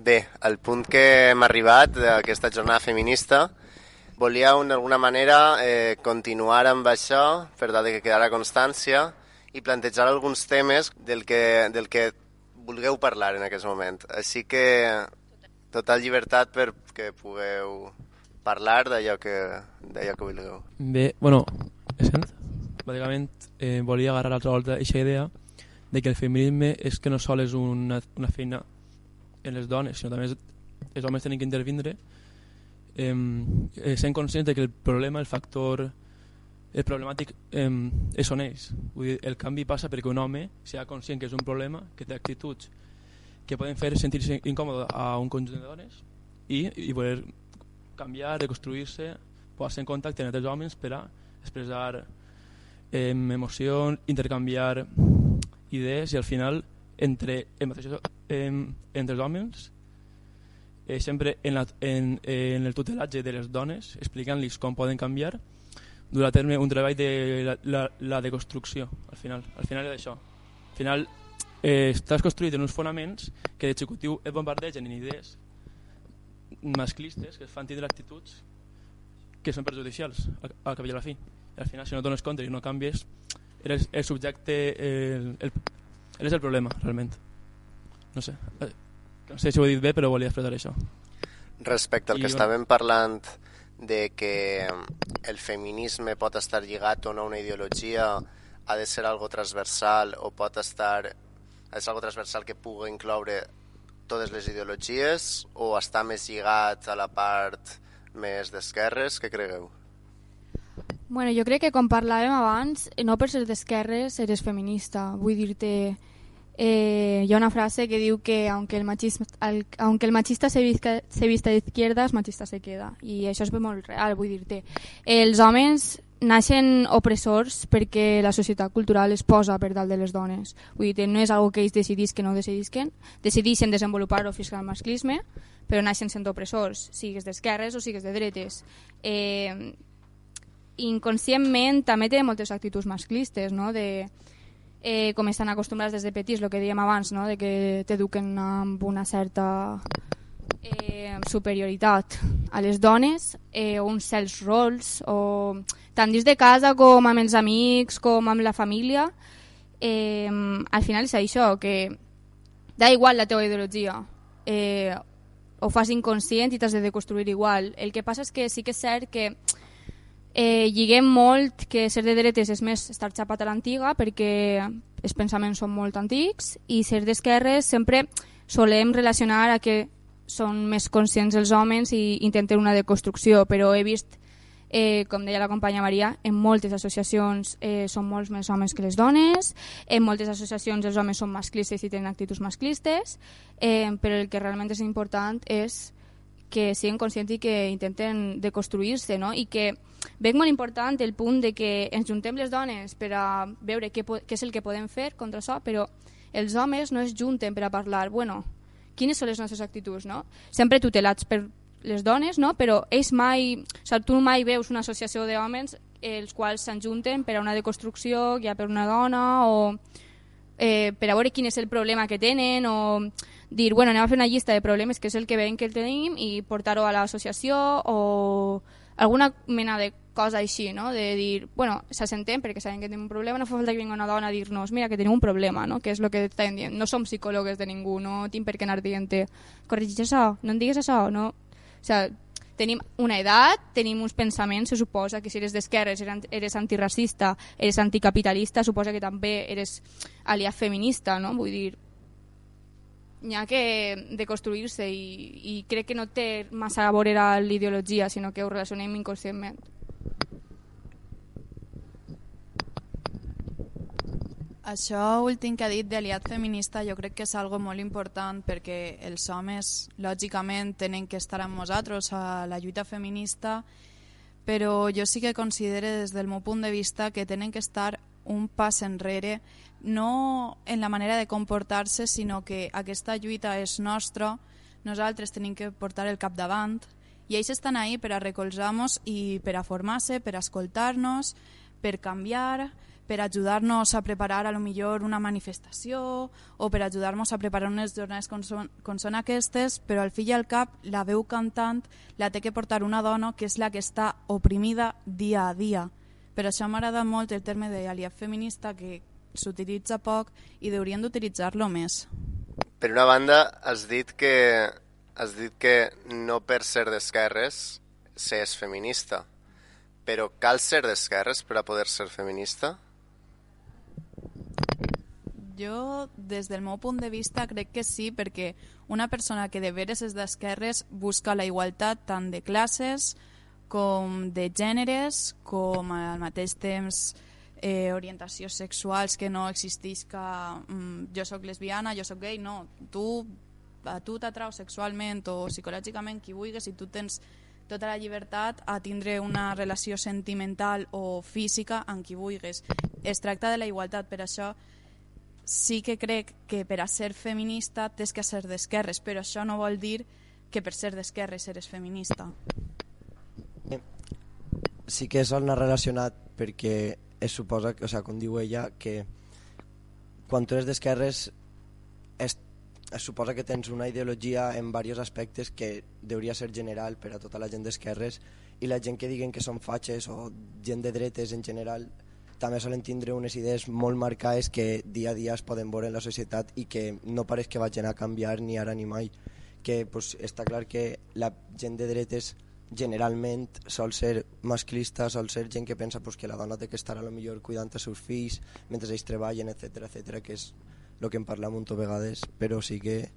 Bé, al punt que hem arribat d'aquesta jornada feminista, volia d'alguna manera eh, continuar amb això per tal que quedara constància i plantejar alguns temes del que, del que vulgueu parlar en aquest moment. Així que total llibertat perquè pugueu parlar d'allò que, que vulgueu. Bé, bueno, bàsicament eh, volia agarrar l'altra volta aquesta idea de que el feminisme és que no sol és una, una feina en les dones, sinó també els homes tenen que intervindre eh, sent conscients de que el problema, el factor el problemàtic eh, és on ells. Vull dir, el canvi passa perquè un home sigui conscient que és un problema, que té actituds que poden fer sentir-se incòmode a un conjunt de dones i, i voler canviar, reconstruir-se, posar-se en contacte amb altres homes per a expressar eh, emocions, intercanviar idees i al final entre, en, entre els homes eh, sempre en, la, en, en el tutelatge de les dones explicant-los com poden canviar dur a terme un treball de la, la, la deconstrucció al final, al final és això. Al final eh, estàs construït en uns fonaments que d'executiu et bombardegen en idees masclistes que es fan tindre actituds que són perjudicials al, al cap i a la fi. I al final si no dones compte i no canvies eres el subjecte el, el, és el problema, realment. No sé, eh, no sé si ho he dit bé, però volia expressar això. Respecte al I, que bueno, estàvem parlant de que el feminisme pot estar lligat o no a una ideologia, ha de ser algo transversal o pot estar ser algo transversal que pugui incloure totes les ideologies o està més lligat a la part més d'esquerres? Què cregueu? Bueno, jo crec que com parlàvem abans, no per ser d'esquerres eres feminista. Vull dir-te Eh, hi ha una frase que diu que aunque el, machismo, el, aunque el machista se vista, se vista de izquierdas, machista se queda. I això és molt real, vull dir-te. Els homes naixen opressors perquè la societat cultural es posa per dalt de les dones. Vull dir no és algo que ells decidisquen o decidisquen, decidixen desenvolupar-ho fins al masclisme, però naixen sent opressors, sigues d'esquerres o sigues de dretes. Eh, inconscientment també té moltes actituds masclistes, no? de eh, com estan acostumbrats des de petits, el que dèiem abans, no? de que t'eduquen amb una certa eh, superioritat a les dones, eh, uns certs rols, o tant dins de casa com amb els amics, com amb la família, eh, al final és això, que da igual la teva ideologia, eh, ho fas inconscient i t'has de deconstruir igual. El que passa és que sí que és cert que Eh, lliguem molt que ser de dretes és més estar xapat a l'antiga perquè els pensaments són molt antics i ser d'esquerres sempre solem relacionar a que són més conscients els homes i intenten una deconstrucció, però he vist, eh, com deia la companya Maria, en moltes associacions eh, són molts més homes que les dones, en moltes associacions els homes són masclistes i tenen actituds masclistes, eh, però el que realment és important és que siguin conscients i que intenten deconstruir-se, no? I que veig molt important el punt de que ens juntem les dones per a veure què, què és el que podem fer contra això, però els homes no es junten per a parlar, bueno, quines són les nostres actituds, no? Sempre tutelats per les dones, no? però ells mai, o sigui, tu mai veus una associació d'homes els quals s'enjunten per a una deconstrucció, ja per una dona, o eh, per a veure quin és el problema que tenen, o dir, bueno, anem a fer una llista de problemes, que és el que veiem que tenim, i portar-ho a l'associació o alguna mena de cosa així, no? de dir, bueno, s'assentem perquè sabem que tenim un problema, no fa falta que vingui una dona a dir-nos, mira, que tenim un problema, no? que és el que estem dient. No som psicòlogs de ningú, no tinc per què anar dient corregeix això, no em digues això, no? O sigui, tenim una edat, tenim uns pensaments, se suposa que si eres d'esquerres eres antiracista, eres anticapitalista, suposa que també eres aliat feminista, no? Vull dir, n'hi ha que deconstruir-se i, i crec que no té massa a veure l'ideologia, sinó que ho relacionem inconscientment. Això últim que ha dit d'aliat feminista jo crec que és algo molt important perquè els homes, lògicament, tenen que estar amb nosaltres a la lluita feminista, però jo sí que considero des del meu punt de vista que tenen que estar un pas enrere no en la manera de comportar-se, sinó que aquesta lluita és nostra, nosaltres tenim que portar el cap davant i ells estan ahí per a recolzar-nos i per a formar-se, per a escoltar-nos, per canviar, per ajudar-nos a preparar a lo millor una manifestació o per ajudar-nos a preparar unes jornades com són, com són aquestes, però al fi i al cap la veu cantant la té que portar una dona que és la que està oprimida dia a dia. Per això m'agrada molt el terme d'aliat feminista que s'utilitza poc i deurien d'utilitzar-lo més. Per una banda, has dit que has dit que no per ser d'esquerres s'és feminista, però cal ser d'esquerres per a poder ser feminista? Jo, des del meu punt de vista, crec que sí, perquè una persona que de veres és d'esquerres busca la igualtat tant de classes com de gèneres, com al mateix temps eh, orientacions sexuals que no existís que mm, jo sóc lesbiana, jo sóc gay, no, tu a tu t'atrau sexualment o psicològicament qui vulguis i tu tens tota la llibertat a tindre una relació sentimental o física amb qui vulguis. Es tracta de la igualtat, per això sí que crec que per a ser feminista tens que ser d'esquerres, però això no vol dir que per ser d'esquerres eres feminista. Sí que és anar relacionat perquè es suposa, o sea, com diu ella, que quan tu eres d'esquerres es, es suposa que tens una ideologia en diversos aspectes que hauria ser general per a tota la gent d'esquerres i la gent que diguen que són fatxes o gent de dretes en general també solen tindre unes idees molt marcades que dia a dia es poden veure en la societat i que no pareix que vagin a canviar ni ara ni mai. Que pues, està clar que la gent de dretes generalment sol ser masclista, sol ser gent que pensa pues, que la dona té que estar a lo millor cuidant els seus fills mentre ells treballen, etc etc que és el que en parla moltes vegades, però sí que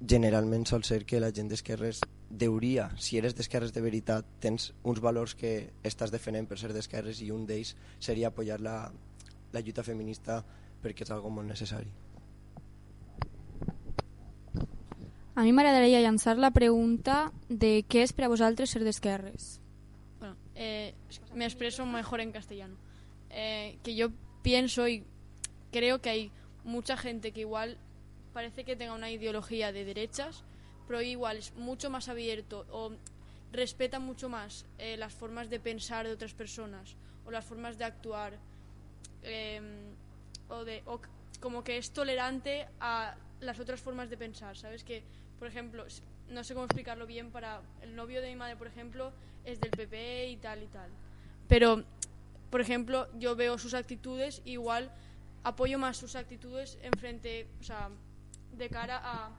generalment sol ser que la gent d'esquerres deuria, si eres d'esquerres de veritat, tens uns valors que estàs defendent per ser d'esquerres i un d'ells seria apoyar la, la lluita feminista perquè és algo molt necessari. A mi m'agradaria llançar la pregunta de què és per a vosaltres ser d'esquerres. Bueno, eh, me expreso mejor en castellano. Eh, que yo pienso y creo que hay mucha gente que igual parece que tenga una ideología de derechas, pero igual es mucho más abierto o respeta mucho más eh, las formas de pensar de otras personas o las formas de actuar eh, o, de, como que es tolerante a las otras formas de pensar, ¿sabes? Que, por ejemplo, no sé cómo explicarlo bien para el novio de mi madre, por ejemplo, es del PP y tal y tal. Pero, por ejemplo, yo veo sus actitudes igual apoyo más sus actitudes en frente, o sea, de cara a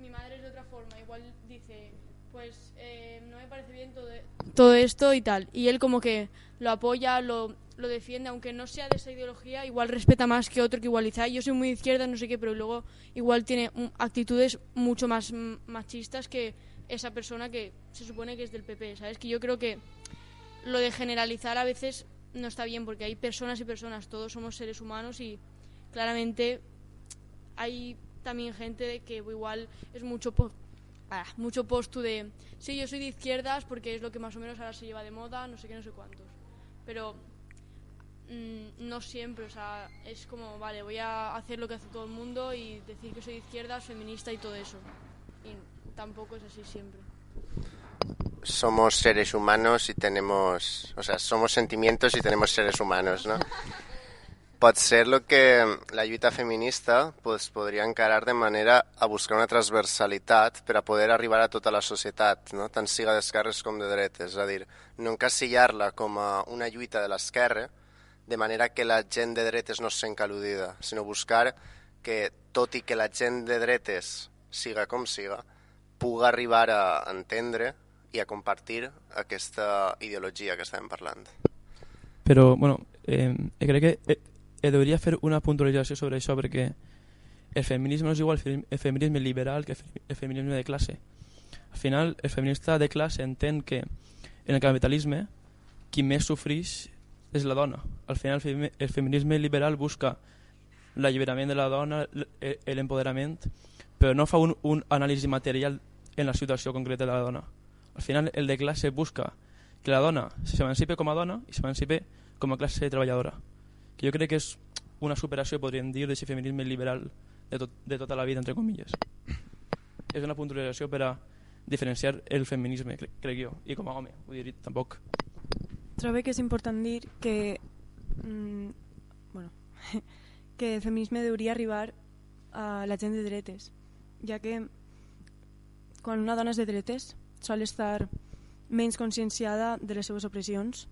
mi madre es de otra forma, igual dice, pues eh, no me parece bien todo, todo, esto y tal. Y él como que lo apoya, lo, lo, defiende, aunque no sea de esa ideología, igual respeta más que otro que igual dice, yo soy muy izquierda, no sé qué, pero luego igual tiene actitudes mucho más machistas que esa persona que se supone que es del PP, ¿sabes? Que yo creo que lo de generalizar a veces no está bien porque hay personas y personas, todos somos seres humanos y claramente hay también gente que igual es mucho mucho postu de sí, yo soy de izquierdas porque es lo que más o menos ahora se lleva de moda, no sé qué, no sé cuántos. Pero mmm, no siempre, o sea, es como, vale, voy a hacer lo que hace todo el mundo y decir que soy de izquierdas, feminista y todo eso. Y tampoco es así siempre. somos seres humanos y tenemos, o sea, somos sentimientos y tenemos seres humanos, ¿no? Pot ser lo que la lluita feminista pues, podria encarar de manera a buscar una transversalitat per a poder arribar a tota la societat, no? tant siga d'esquerres com de dretes, és a dir, no encasillar-la com a una lluita de l'esquerra, de manera que la gent de dretes no se sent al·ludida, sinó buscar que, tot i que la gent de dretes siga com siga, puga arribar a entendre i a compartir aquesta ideologia que estàvem parlant. Però, bueno, eh, crec que eh, hauria fer una puntualització sobre això perquè el feminisme no és igual el feminisme liberal que el feminisme de classe. Al final, el feminista de classe entén que en el capitalisme qui més sofrix és la dona. Al final, el feminisme liberal busca l'alliberament de la dona, l'empoderament, però no fa un, un anàlisi material en la situació concreta de la dona al final el de classe busca que la dona s'emancipe com a dona i s'emancipe com a classe treballadora. Que jo crec que és una superació, podríem dir, d'aquest feminisme liberal de, tot, de tota la vida, entre comilles. És una puntualització per a diferenciar el feminisme, crec, crec jo, i com a home, vull dir, tampoc. Trobo que és important dir que mm, bueno, que el feminisme hauria arribar a la gent de dretes, ja que quan una dona és de dretes sol estar menys conscienciada de les seves opressions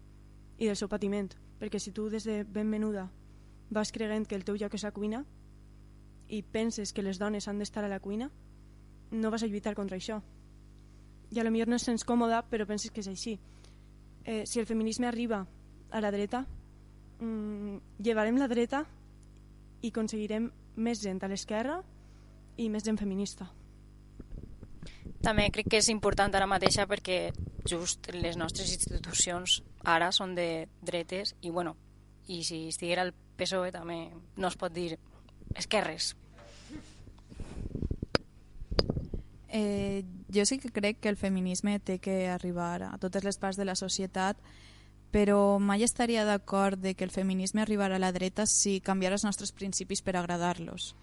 i del seu patiment, perquè si tu des de ben menuda vas creient que el teu lloc és la cuina i penses que les dones han d'estar a la cuina, no vas a lluitar contra això. I a lo millor no sents còmoda, però penses que és així. Eh, si el feminisme arriba a la dreta, mm, llevarem la dreta i aconseguirem més gent a l'esquerra i més gent feminista. També crec que és important ara mateixa perquè just les nostres institucions ara són de dretes i bueno, i si estiguera el PSOE també no es pot dir esquerres. Eh, jo sí que crec que el feminisme té que arribar a totes les parts de la societat, però mai estaria d'acord de que el feminisme arribarà a la dreta si canviara els nostres principis per agradar-los.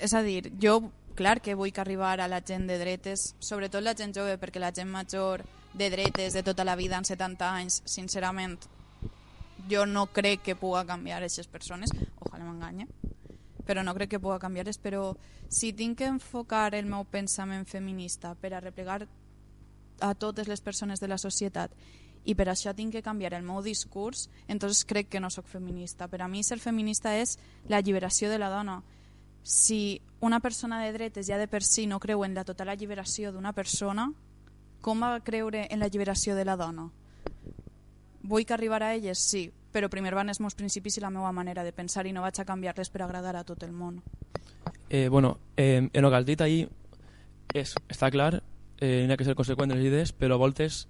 És a dir, jo, clar que vull que arribar a la gent de dretes, sobretot la gent jove, perquè la gent major de dretes de tota la vida, en 70 anys, sincerament, jo no crec que puga canviar aquestes persones, ojalà m'enganye, però no crec que puga canviar-les, però si tinc que enfocar el meu pensament feminista per a replegar a totes les persones de la societat i per això tinc que canviar el meu discurs, entonces crec que no sóc feminista. Per a mi ser feminista és la lliberació de la dona. Si una persona de dretes ja de per si no creu en la total alliberació d'una persona, com va creure en la lliberació de la dona? Vull que arribar a elles? Sí, però primer van els meus principis i la meva manera de pensar i no vaig a canviar-les per agradar a tot el món. Eh, bueno, eh, en el que has dit ahir és, està clar, eh, n'hi ha que ser conseqüent de les idees, però a voltes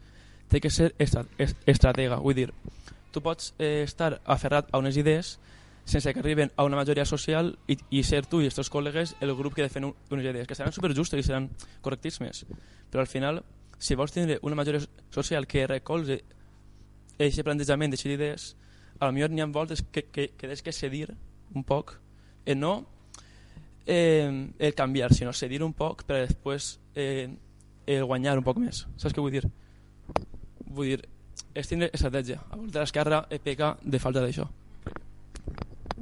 té que ser estra est estratega. Vull dir, tu pots eh, estar aferrat a unes idees sense que arriben a una majoria social i, i ser tu i els teus col·legues el grup que defen unes idees, que seran superjustes i seran correctíssimes. Però al final, si vols tindre una majoria social que recolze aquest plantejament d'aquestes idees, millor n'hi ha voltes que, que, que tens que cedir un poc, eh, no eh, el canviar, sinó cedir un poc per després eh, el guanyar un poc més. Saps què vull dir? Vull dir, és tindre estratègia. A voltes l'esquerra eh, peca de falta d'això.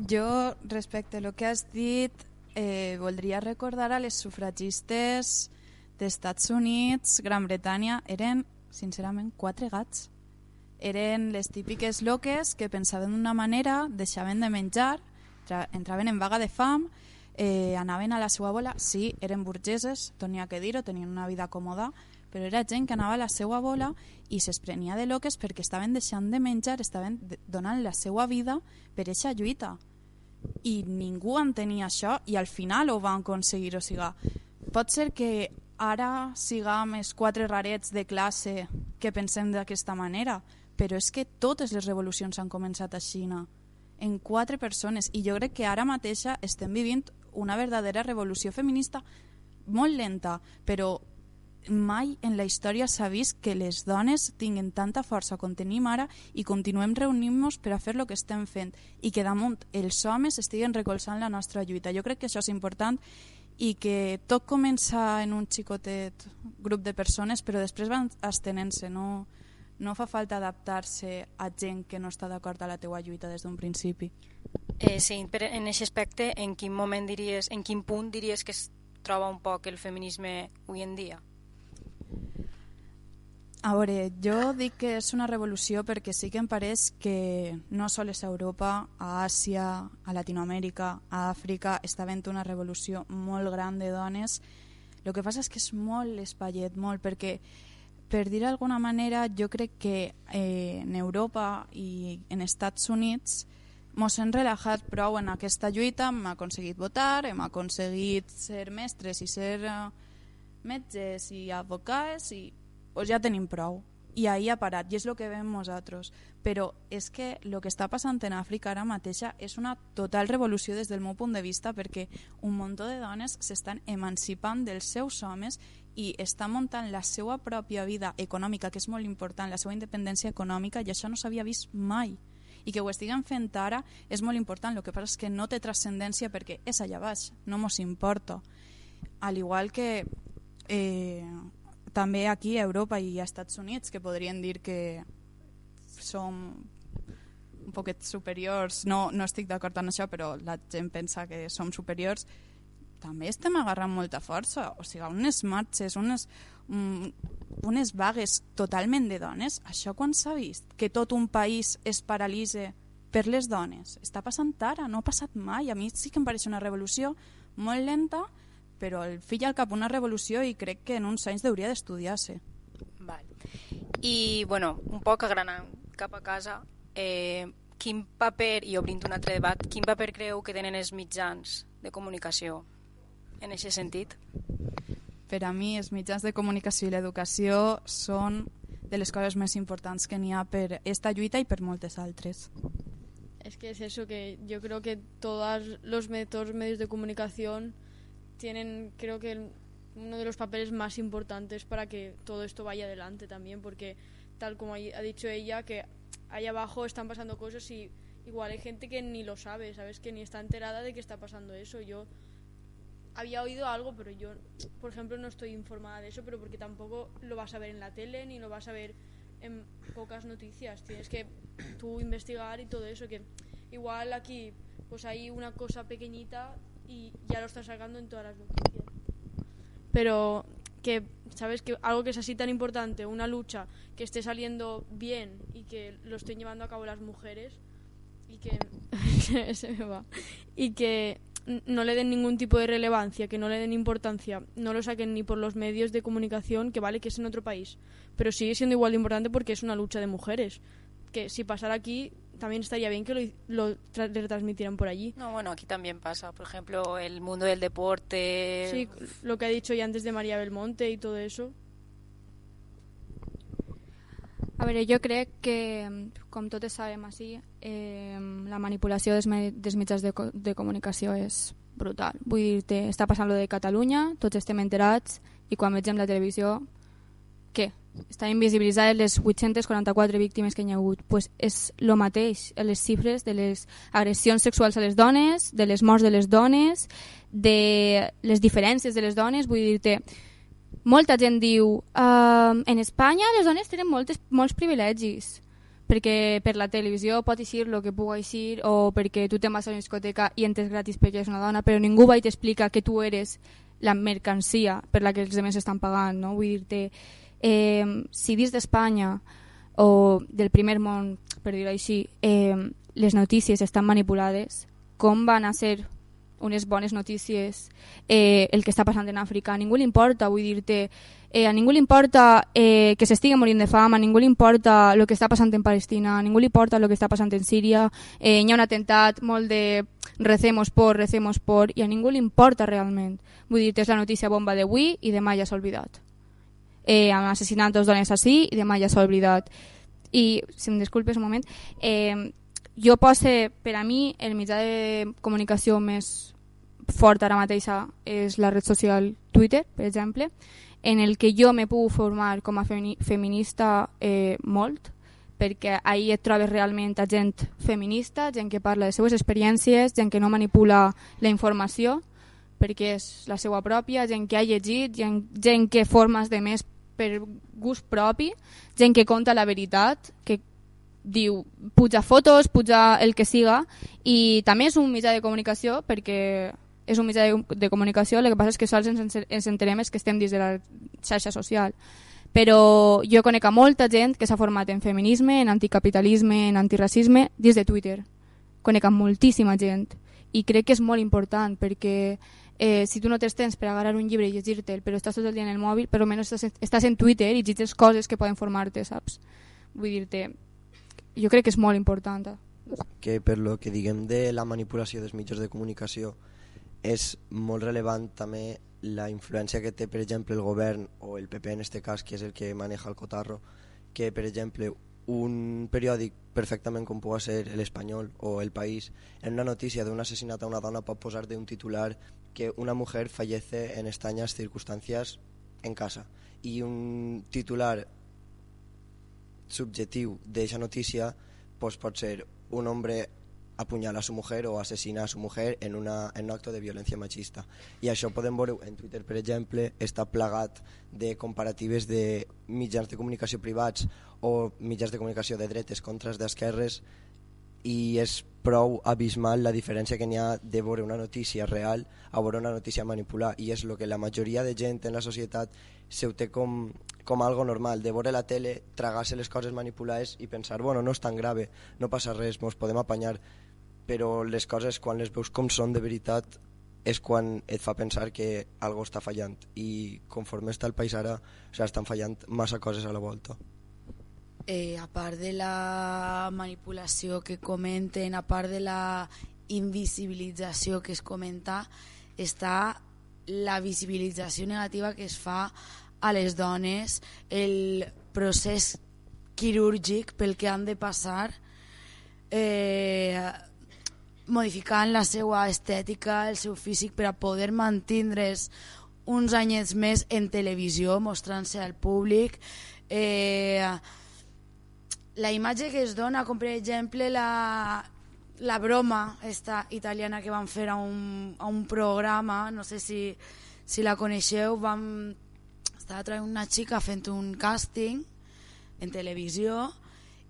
Jo, respecte a lo que has dit, eh, voldria recordar a les sufragistes d'Estats Units, Gran Bretanya, eren, sincerament, quatre gats. Eren les típiques loques que pensaven d'una manera, deixaven de menjar, entraven en vaga de fam, eh, anaven a la seva bola, sí, eren burgeses, tenia que dir-ho, tenien una vida còmoda, però era gent que anava a la seva bola i s'esprenia de loques perquè estaven deixant de menjar, estaven donant la seva vida per aquesta lluita. I ningú entenia això i al final ho van aconseguir. O sigui, pot ser que ara siguem els quatre rarets de classe que pensem d'aquesta manera, però és que totes les revolucions han començat a Xina, en quatre persones, i jo crec que ara mateixa estem vivint una verdadera revolució feminista molt lenta, però mai en la història s'ha vist que les dones tinguen tanta força com tenim ara i continuem reunint-nos per a fer el que estem fent i que damunt els homes estiguen recolzant la nostra lluita. Jo crec que això és important i que tot comença en un xicotet grup de persones però després van estenent-se, no, no fa falta adaptar-se a gent que no està d'acord a la teua lluita des d'un principi. Eh, sí, però en aquest aspecte, en quin moment diries, en quin punt diries que es troba un poc el feminisme avui en dia? A veure, jo dic que és una revolució perquè sí que em pareix que no sols a Europa, a Àsia, a Latinoamèrica, a Àfrica, està havent una revolució molt gran de dones. El que passa és que és molt espaiet, molt, perquè per dir d'alguna manera, jo crec que eh, en Europa i en Estats Units mos hem relaxat prou en aquesta lluita, hem aconseguit votar, hem aconseguit ser mestres i ser uh, metges i advocats i pues ja tenim prou. I ahir ha parat, i és el que veiem nosaltres. Però és que el que està passant en Àfrica ara mateixa és una total revolució des del meu punt de vista perquè un munt de dones s'estan emancipant dels seus homes i està muntant la seva pròpia vida econòmica, que és molt important, la seva independència econòmica, i això no s'havia vist mai. I que ho estiguen fent ara és molt important, el que passa és que no té transcendència perquè és allà baix, no mos importa. Al igual que eh, també aquí a Europa i a Estats Units, que podrien dir que som un poquet superiors, no, no estic d'acord amb això, però la gent pensa que som superiors, també estem agarrant molta força. O sigui, unes marxes, unes, um, unes vagues totalment de dones, això quan s'ha vist? Que tot un país es paralitza per les dones. Està passant ara, no ha passat mai. A mi sí que em pareix una revolució molt lenta, però el fill al cap una revolució i crec que en uns anys hauria d'estudiar-se. Val. I, bueno, un poc agranant cap a casa, eh, quin paper, i obrint un altre debat, quin paper creu que tenen els mitjans de comunicació en aquest sentit? Per a mi, els mitjans de comunicació i l'educació són de les coses més importants que n'hi ha per esta lluita i per moltes altres. Es que es eso, que yo creo que todos los métodos, medios de comunicación tienen, creo que, uno de los papeles más importantes para que todo esto vaya adelante también, porque tal como ha dicho ella, que ahí abajo están pasando cosas y igual hay gente que ni lo sabe, ¿sabes? Que ni está enterada de que está pasando eso. Yo había oído algo, pero yo, por ejemplo, no estoy informada de eso, pero porque tampoco lo vas a ver en la tele ni lo vas a ver en pocas noticias. Tienes que tú investigar y todo eso, que igual aquí pues hay una cosa pequeñita y ya lo estás sacando en todas las noticias. Pero que, ¿sabes? Que algo que es así tan importante, una lucha que esté saliendo bien y que lo estén llevando a cabo las mujeres y que se me va y que no le den ningún tipo de relevancia, que no le den importancia, no lo saquen ni por los medios de comunicación, que vale que es en otro país, pero sigue siendo igual de importante porque es una lucha de mujeres, que si pasara aquí también estaría bien que lo, lo retransmitieran por allí. No, bueno, aquí también pasa, por ejemplo, el mundo del deporte. Sí, lo que ha dicho ya antes de María Belmonte y todo eso. A veure, jo crec que, com totes sabem així, eh, la manipulació dels, me dels mitjans de, co de comunicació és brutal. Vull dir-te, està passant lo de Catalunya, tots estem enterats, i quan vegem la televisió, què? Estan invisibilitzades les 844 víctimes que hi ha hagut. pues és el mateix, les xifres de les agressions sexuals a les dones, de les morts de les dones, de les diferències de les dones, vull dir-te, molta gent diu uh, en Espanya les dones tenen moltes, molts privilegis perquè per la televisió pot eixir el que pugui eixir o perquè tu te'n vas a una discoteca i entres gratis perquè és una dona però ningú va i t'explica que tu eres la mercancia per la que els altres estan pagant no? vull dir-te eh, si dins d'Espanya o del primer món per dir-ho així eh, les notícies estan manipulades com van a ser unes bones notícies eh, el que està passant en Àfrica. A ningú li importa, vull dir-te, eh, a ningú li importa eh, que s'estigui morint de fam, a ningú li importa el que està passant en Palestina, a ningú li importa el que està passant en Síria, eh, hi ha un atemptat molt de recemos por, recemos por, i a ningú li importa realment. Vull dir-te, és la notícia bomba d'avui i demà ja s'ha oblidat. Eh, han assassinat dos dones així i demà ja s'ha oblidat. I, si em disculpes un moment, eh, jo poso, per a mi, el mitjà de comunicació més fort ara mateixa és la red social Twitter, per exemple, en el que jo me puc formar com a femi feminista eh, molt, perquè ahir et trobes realment a gent feminista, gent que parla de seues experiències, gent que no manipula la informació, perquè és la seva pròpia, gent que ha llegit, gent, gent que formes de més per gust propi, gent que conta la veritat, que diu, puja fotos, puja el que siga, i també és un mitjà de comunicació perquè és un mitjà de, de comunicació, el que passa és que sols ens, ens entenem és que estem dins de la xarxa social. Però jo conec a molta gent que s'ha format en feminisme, en anticapitalisme, en antiracisme, dins de Twitter. Conec a moltíssima gent. I crec que és molt important perquè eh, si tu no tens temps per agarrar un llibre i llegir-te'l, però estàs tot el dia en el mòbil, però almenys estàs, estàs en Twitter i llegis coses que poden formar-te, saps? Vull dir-te, jo crec que és molt important. Que per lo que diguem de la manipulació dels mitjans de comunicació, és molt rellevant també la influència que té, per exemple, el govern o el PP en este cas, que és el que maneja el cotarro, que, per exemple, un periòdic perfectament com pugui ser l'Espanyol o El País, en una notícia d'un assassinat a una dona pot posar d'un titular que una mujer fallece en extrañas circunstancias en casa i un titular subjectiu d'aquesta notícia pues, pot ser un hombre apuñala a su mujer o asesina a su mujer en, una, en un acto de violència machista. I això podem veure en Twitter, per exemple, està plagat de comparatives de mitjans de comunicació privats o mitjans de comunicació de dretes contra d'esquerres i és prou abismal la diferència que n'hi ha de veure una notícia real a veure una notícia manipular. I és el que la majoria de gent en la societat se ho té com, com algo normal, de veure la tele, tragar-se les coses manipulades i pensar, bueno, no és tan grave, no passa res, ens podem apanyar, però les coses quan les veus com són de veritat és quan et fa pensar que algo està fallant. I conforme està el país ara o sigui, estan fallant massa coses a la volta eh, a part de la manipulació que comenten, a part de la invisibilització que es comenta, està la visibilització negativa que es fa a les dones, el procés quirúrgic pel que han de passar, eh, modificant la seva estètica, el seu físic per a poder mantindre's uns anyets més en televisió, mostrant-se al públic, eh, la imatge que es dona, com per exemple la, la broma esta italiana que van fer a un, a un programa, no sé si, si la coneixeu, vam, estava traient una xica fent un càsting en televisió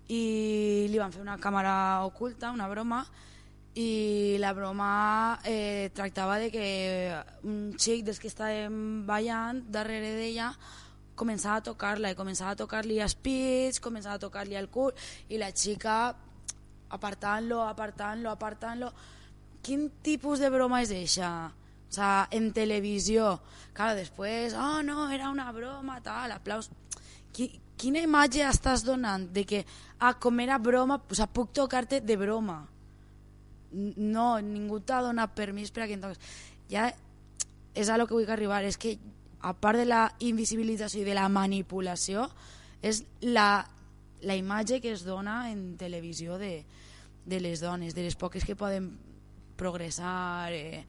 i li van fer una càmera oculta, una broma, i la broma eh, tractava de que un xic dels que estàvem ballant darrere d'ella començava a tocar-la i començava a tocar-li els pits, començava a tocar-li el cul i la xica apartant-lo, apartant-lo, apartant-lo. Quin tipus de broma és eixa? O sea, en televisió. Claro, després, oh no, era una broma, tal, aplaus. Qui, quina imatge estàs donant de que, ah, com era broma, o sea, puc tocar-te de broma? No, ningú t'ha donat permís per a que em toques. Ja és a lo que vull arribar, és que a part de la invisibilització i de la manipulació, és la, la imatge que es dona en televisió de, de les dones, de les poques que poden progressar, eh,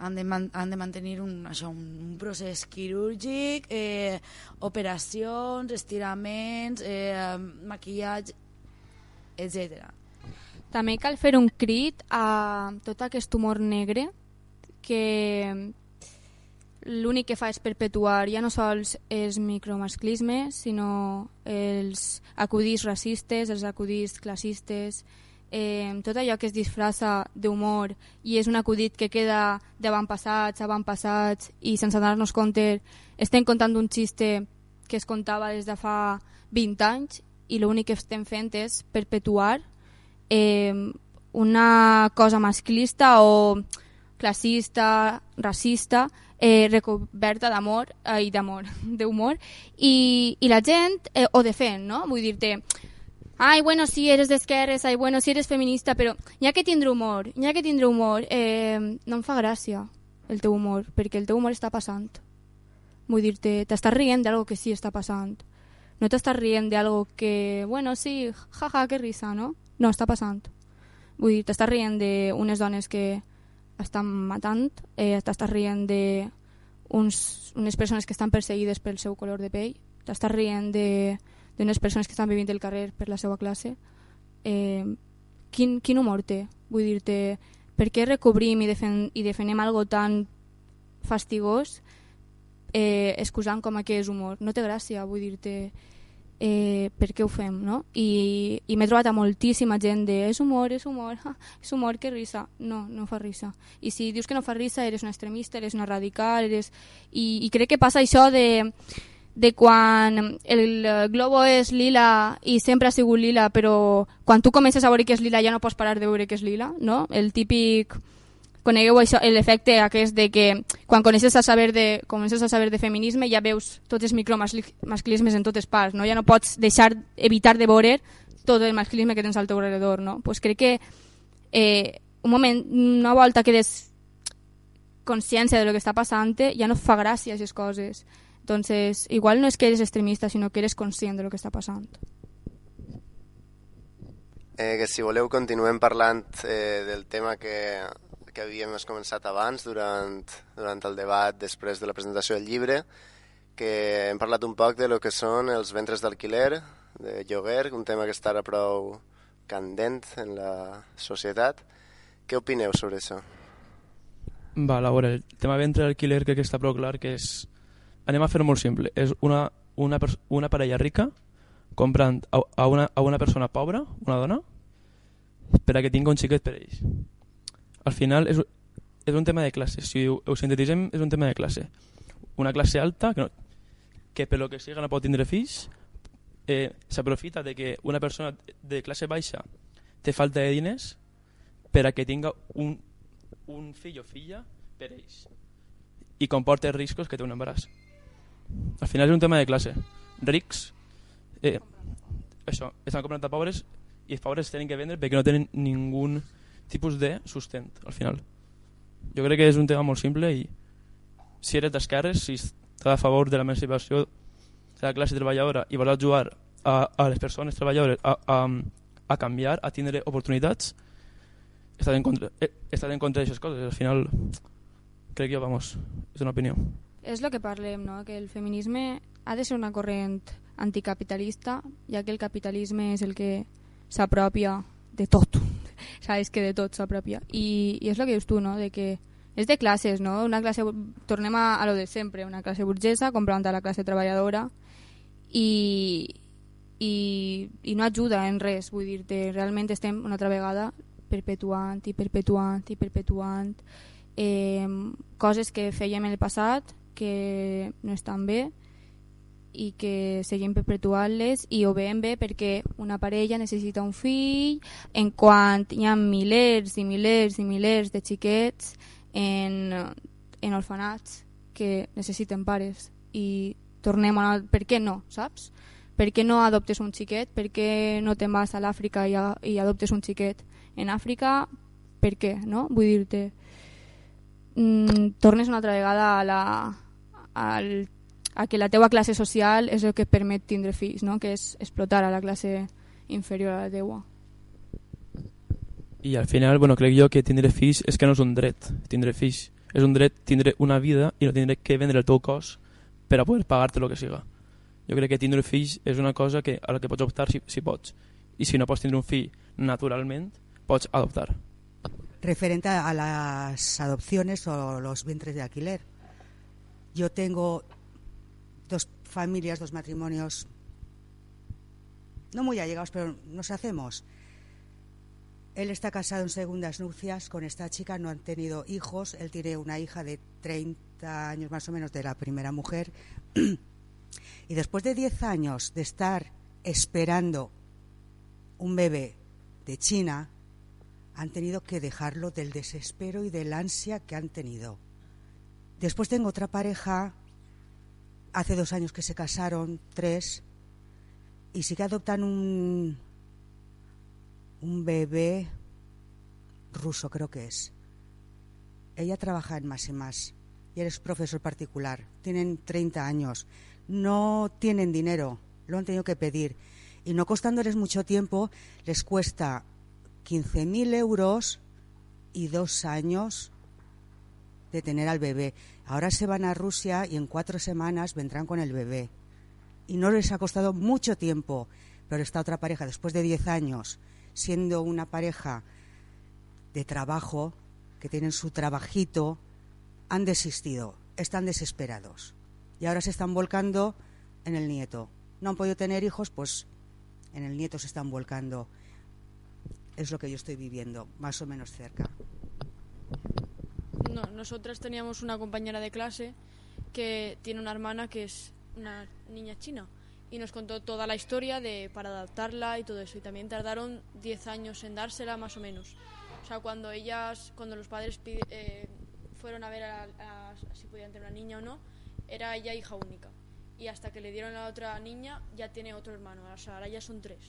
han, de man, han de mantenir un, això, un, un procés quirúrgic, eh, operacions, estiraments, eh, maquillatge, etc. També cal fer un crit a tot aquest humor negre que l'únic que fa és perpetuar ja no sols els micromasclismes, sinó els acudits racistes, els acudits classistes, eh, tot allò que es disfraça d'humor i és un acudit que queda d'avantpassats, avantpassats i sense donar-nos compte estem contant un xiste que es contava des de fa 20 anys i l'únic que estem fent és perpetuar eh, una cosa masclista o classista, racista eh, recoberta d'amor eh, i d'amor, d'humor i, i la gent eh, ho defen, no? Vull dir-te ai, bueno, si sí, eres d'esquerres, ai, bueno, si sí, eres feminista, però ja que tindré humor, ja que tindré humor, eh, no em fa gràcia el teu humor, perquè el teu humor està passant. Vull dir-te, t'estàs rient d'algo que sí està passant. No t'estàs rient d'algo que, bueno, sí, jaja, que risa, no? No, està passant. Vull dir, t'estàs rient d'unes dones que estan matant, eh, t'estàs rient de uns, unes persones que estan perseguides pel seu color de pell, t'estàs rient d'unes persones que estan vivint el carrer per la seva classe, eh, quin, quin humor té? Vull dir-te, per què recobrim i, defen i defenem algo tan fastigós eh, excusant com a que és humor? No té gràcia, vull dir-te, eh, per què ho fem, no? I, i m'he trobat a moltíssima gent de és humor, és humor, és humor, que risa. No, no fa risa. I si dius que no fa risa, eres una extremista, eres una radical, eres... I, i crec que passa això de de quan el globo és lila i sempre ha sigut lila, però quan tu comences a veure que és lila ja no pots parar de veure que és lila, no? El típic conegueu això, l'efecte aquest de que quan coneixes a saber de, comences a saber de feminisme ja veus tots els micromasclismes en totes parts, no? ja no pots deixar, evitar de veure tot el masclisme que tens al teu alrededor. No? Pues crec que eh, un moment, una volta que des consciència de lo que està passant ja no fa gràcia aquestes coses entonces igual no és que eres extremista sinó que eres conscient de lo que està passant eh, que si voleu continuem parlant eh, del tema que, que havíem començat abans durant, durant el debat després de la presentació del llibre que hem parlat un poc de lo que són els ventres d'alquiler, de lloguer, un tema que està ara prou candent en la societat. Què opineu sobre això? Va, a veure, el tema ventre d'alquiler crec que està prou clar que és anem a fer molt simple. És una, una, una parella rica comprant a, a, una, a una persona pobra, una dona, per a que tingui un xiquet per ells. Al final és, és un tema de classe, si ho, ho sintetitzem és un tema de classe. Una classe alta que, no, que per que siga no pot tindre fills, eh, s'aprofita de que una persona de classe baixa té falta de diners per a que tinga un, un fill o filla per ells i comporta riscos que té un embaràs. Al final és un tema de classe. Rics, eh, això, estan comprant a pobres i els pobres tenen que vendre perquè no tenen ningú tipus de sustent al final. Jo crec que és un tema molt simple i si eres d'esquerres, si estàs a favor de l'emancipació de la classe treballadora i vols ajudar a, a les persones treballadores a, a, a canviar, a tindre oportunitats, estàs en contra, eh, estàs en contra d'aixes coses. Al final, crec jo, vamos, és una opinió. És el que parlem, no? que el feminisme ha de ser una corrent anticapitalista, ja que el capitalisme és el que s'apropia de tot, sabes que de tot s'apropia. I, I és el que dius tu, no? de que és de classes, no? Una classe, tornem a, a lo de sempre, una classe burgesa comprant a la classe treballadora i, i, i no ajuda en res, vull dir-te, realment estem una altra vegada perpetuant i perpetuant i perpetuant eh, coses que fèiem en el passat que no estan bé i que seguim perpetuant-les i ho veiem bé perquè una parella necessita un fill en quant hi ha milers i milers i milers de xiquets en, en orfanats que necessiten pares i tornem a... Per què no, saps? Per què no adoptes un xiquet? Per què no te'n vas a l'Àfrica i, i adoptes un xiquet? En Àfrica, per què, no? Vull dir-te... Mm, tornes una altra vegada a la, al, a que la teua classe social és el que et permet tindre fills, no? que és explotar a la classe inferior a la teua. I al final, bueno, crec jo que tindre fills és que no és un dret, tindre fills. És un dret tindre una vida i no tindre que vendre el teu cos per a poder pagar-te el que siga. Jo crec que tindre fills és una cosa que, a la que pots optar si, si pots. I si no pots tindre un fill naturalment, pots adoptar. Referente a las adopciones o los vientres de alquiler. Yo tengo dos familias, dos matrimonios, no muy allegados, pero nos hacemos. Él está casado en segundas nupcias con esta chica, no han tenido hijos. Él tiene una hija de 30 años más o menos de la primera mujer. y después de 10 años de estar esperando un bebé de China, han tenido que dejarlo del desespero y del ansia que han tenido. Después tengo otra pareja, hace dos años que se casaron, tres, y sí que adoptan un, un bebé ruso, creo que es. Ella trabaja en más y más y eres profesor particular. Tienen 30 años. No tienen dinero, lo han tenido que pedir. Y no costándoles mucho tiempo, les cuesta 15.000 euros y dos años de tener al bebé. Ahora se van a Rusia y en cuatro semanas vendrán con el bebé. Y no les ha costado mucho tiempo, pero esta otra pareja, después de 10 años, siendo una pareja de trabajo, que tienen su trabajito, han desistido, están desesperados. Y ahora se están volcando en el nieto. No han podido tener hijos, pues en el nieto se están volcando. Es lo que yo estoy viviendo, más o menos cerca. No, nosotras teníamos una compañera de clase que tiene una hermana que es una niña china y nos contó toda la historia de para adaptarla y todo eso y también tardaron 10 años en dársela más o menos. O sea, cuando ellas, cuando los padres eh, fueron a ver si podían tener una niña o no, era ella hija única. Y hasta que le dieron a la otra niña ya tiene otro hermano, o sea, ahora ya son tres.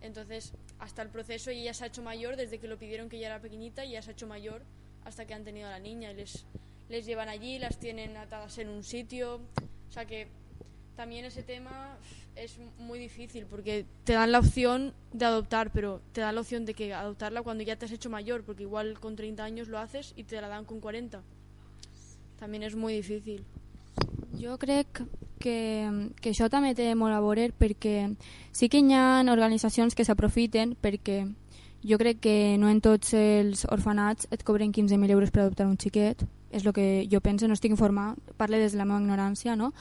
Entonces, hasta el proceso ella se ha hecho mayor desde que lo pidieron que ella era pequeñita y ya se ha hecho mayor hasta que han tenido a la niña y les, les llevan allí, las tienen atadas en un sitio. O sea que también ese tema es muy difícil porque te dan la opción de adoptar, pero te dan la opción de que adoptarla cuando ya te has hecho mayor, porque igual con 30 años lo haces y te la dan con 40. También és molt difícil. Jo crec que, que això també té molt a veure perquè sí que hi ha organitzacions que s'aprofiten perquè jo crec que no en tots els orfanats et cobren 15.000 euros per adoptar un xiquet és el que jo penso, no estic informada, parle des de la meva ignorància, no?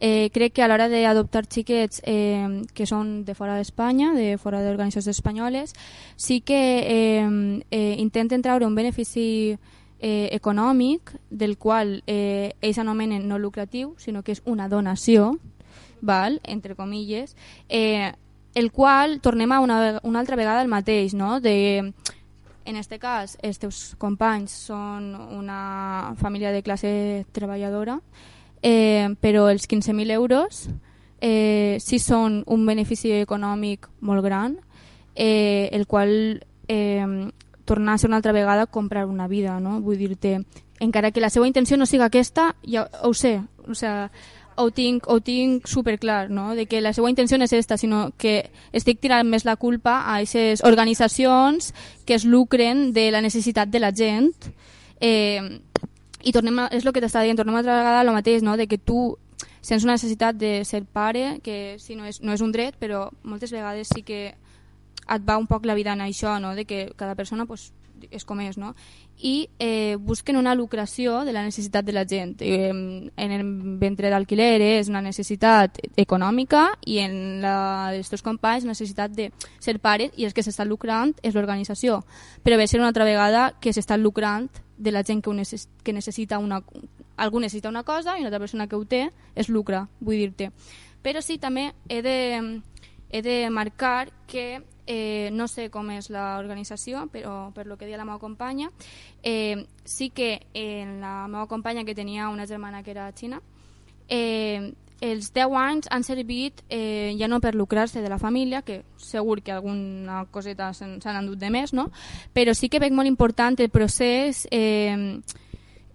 Eh, crec que a l'hora d'adoptar xiquets eh, que són de fora d'Espanya, de fora d'organitzacions espanyoles, sí que eh, eh, intenten treure un benefici eh, econòmic del qual eh, ells anomenen no lucratiu, sinó que és una donació, val? entre comilles, eh, el qual tornem a una, una altra vegada el mateix, no? de en este cas, els teus companys són una família de classe treballadora, eh, però els 15.000 euros eh, sí són un benefici econòmic molt gran, eh, el qual eh, tornar a ser una altra vegada comprar una vida, no? Vull dir-te, encara que la seva intenció no siga aquesta, ja ho sé, o sea, ho tinc, ho tinc superclar, no? de que la seva intenció no és esta, sinó que estic tirant més la culpa a aquestes organitzacions que es lucren de la necessitat de la gent eh, i tornem a, és el que t'estava dient, tornem altra vegada el mateix, no? de que tu sents una necessitat de ser pare, que sí, no és, no és un dret, però moltes vegades sí que et va un poc la vida en això, no? de que cada persona pues, és com és, no? i eh, busquen una lucració de la necessitat de la gent. Eh, en el ventre d'alquiler és una necessitat econòmica i en la dels teus companys necessitat de ser pares i els que s'estan lucrant és l'organització. Però ve ser una altra vegada que s'estan lucrant de la gent que, necess que necessita una... Algú necessita una cosa i una altra persona que ho té és lucra, vull dir-te. Però sí, també he de, he de marcar que eh, no sé com és l'organització, però per lo que deia la meva companya, eh, sí que en la meva companya que tenia una germana que era xina, eh, els 10 anys han servit eh, ja no per lucrar-se de la família, que segur que alguna coseta s'han endut de més, no? però sí que veig molt important el procés eh,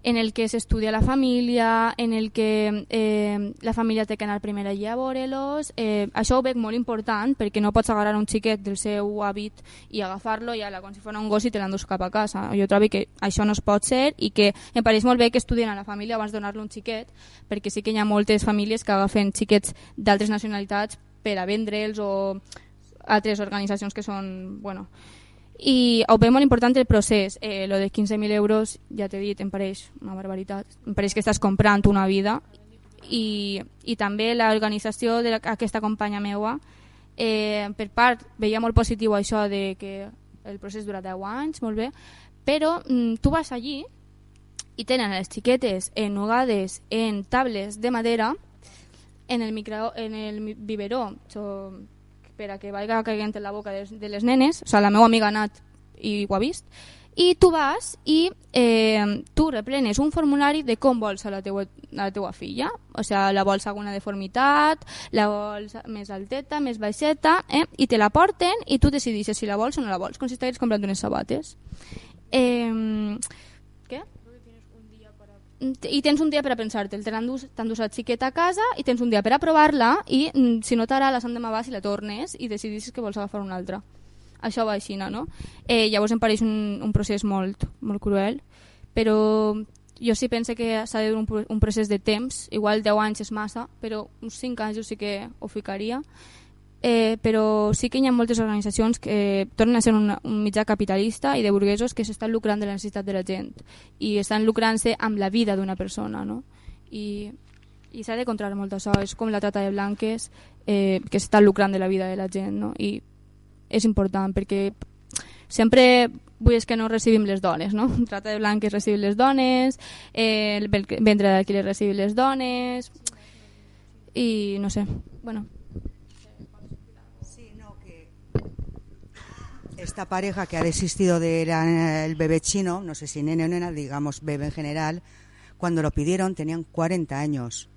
en el que s'estudia la família, en el que eh, la família té que anar primer allà a veure-los. Eh, això ho veig molt important perquè no pots agarrar un xiquet del seu hàbit i agafar-lo i ala, com si fos un gos i te l'endús cap a casa. Jo trobo que això no es pot ser i que em pareix molt bé que estudien a la família abans de donar-lo un xiquet perquè sí que hi ha moltes famílies que agafen xiquets d'altres nacionalitats per a vendre'ls o altres organitzacions que són... Bueno, i ho veig molt important el procés. Eh, lo de 15.000 euros ja t'he dit, em pareix una barbaritat. Em pareix que estàs comprant una vida. I, i també l'organització d'aquesta companya meua eh, per part veia molt positiu això de que el procés dura 10 anys, molt bé però mm, tu vas allí i tenen les xiquetes enugades en tables de madera en el, micro, en el biberó. So, per a que vaiga caient en la boca de, de les nenes, o sigui, la meva amiga ha anat i ho ha vist, i tu vas i eh, tu reprenes un formulari de com vols a la teua, a la teua filla, o sigui, la vols alguna deformitat, la vols més alteta, més baixeta, eh? i te la porten i tu decidixes si la vols o no la vols, com si estigués comprant unes sabates. Eh, i tens un dia per a pensar-te'l, te l'endús la xiqueta a casa i tens un dia per a provar-la i mm, si no t'agrada la Sant demà vas i la tornes i decidis que vols agafar una altra. Això va així, no? Eh, llavors em pareix un, un procés molt, molt cruel, però jo sí pense que s'ha de un, un procés de temps, igual 10 anys és massa, però uns 5 anys jo sí que ho ficaria eh, però sí que hi ha moltes organitzacions que tornen a ser un, un mitjà capitalista i de burguesos que s'estan lucrant de la necessitat de la gent i estan lucrant-se amb la vida d'una persona no? i, i s'ha de controlar molt això és com la trata de blanques eh, que s'està lucrant de la vida de la gent no? i és important perquè sempre vull és que no recibim les dones, no? Trata de blanques recibim les dones, eh, el vendre d'aquí les recibim les dones, i no sé, bueno, esta pareja que ha desistido del bebé chino, no sé si nene o nena, digamos bebé en general, cuando lo pidieron tenían 40 años.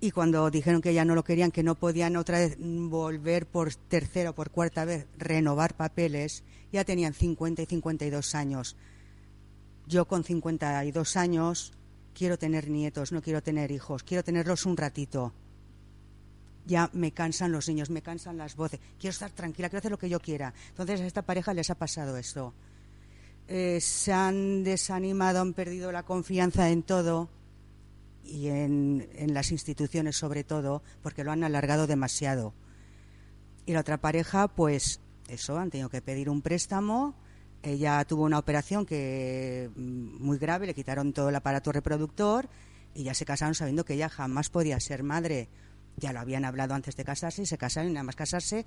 Y cuando dijeron que ya no lo querían, que no podían otra vez volver por tercera o por cuarta vez, renovar papeles, ya tenían 50 y 52 años. Yo con 52 años quiero tener nietos, no quiero tener hijos, quiero tenerlos un ratito ya me cansan los niños, me cansan las voces, quiero estar tranquila, quiero hacer lo que yo quiera. Entonces a esta pareja les ha pasado esto. Eh, se han desanimado, han perdido la confianza en todo y en, en las instituciones sobre todo, porque lo han alargado demasiado. Y la otra pareja, pues eso, han tenido que pedir un préstamo ella tuvo una operación que mm, muy grave, le quitaron todo el aparato reproductor y ya se casaron sabiendo que ella jamás podía ser madre. Ya lo habían hablado antes de casarse y se casaron y nada más casarse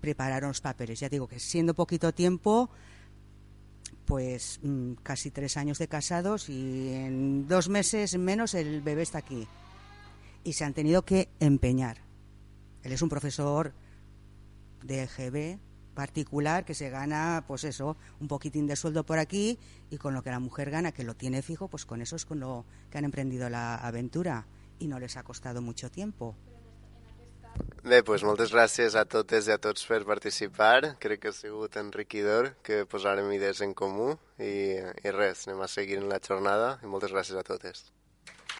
prepararon los papeles. Ya digo que siendo poquito tiempo, pues mm, casi tres años de casados y en dos meses menos el bebé está aquí. Y se han tenido que empeñar. Él es un profesor de GB particular que se gana, pues eso, un poquitín de sueldo por aquí y con lo que la mujer gana, que lo tiene fijo, pues con eso es con lo que han emprendido la aventura y no les ha costado mucho tiempo. Bé, doncs moltes gràcies a totes i a tots per participar. Crec que ha sigut enriquidor que posarem idees en comú i, i res, anem a seguir en la jornada i moltes gràcies a totes.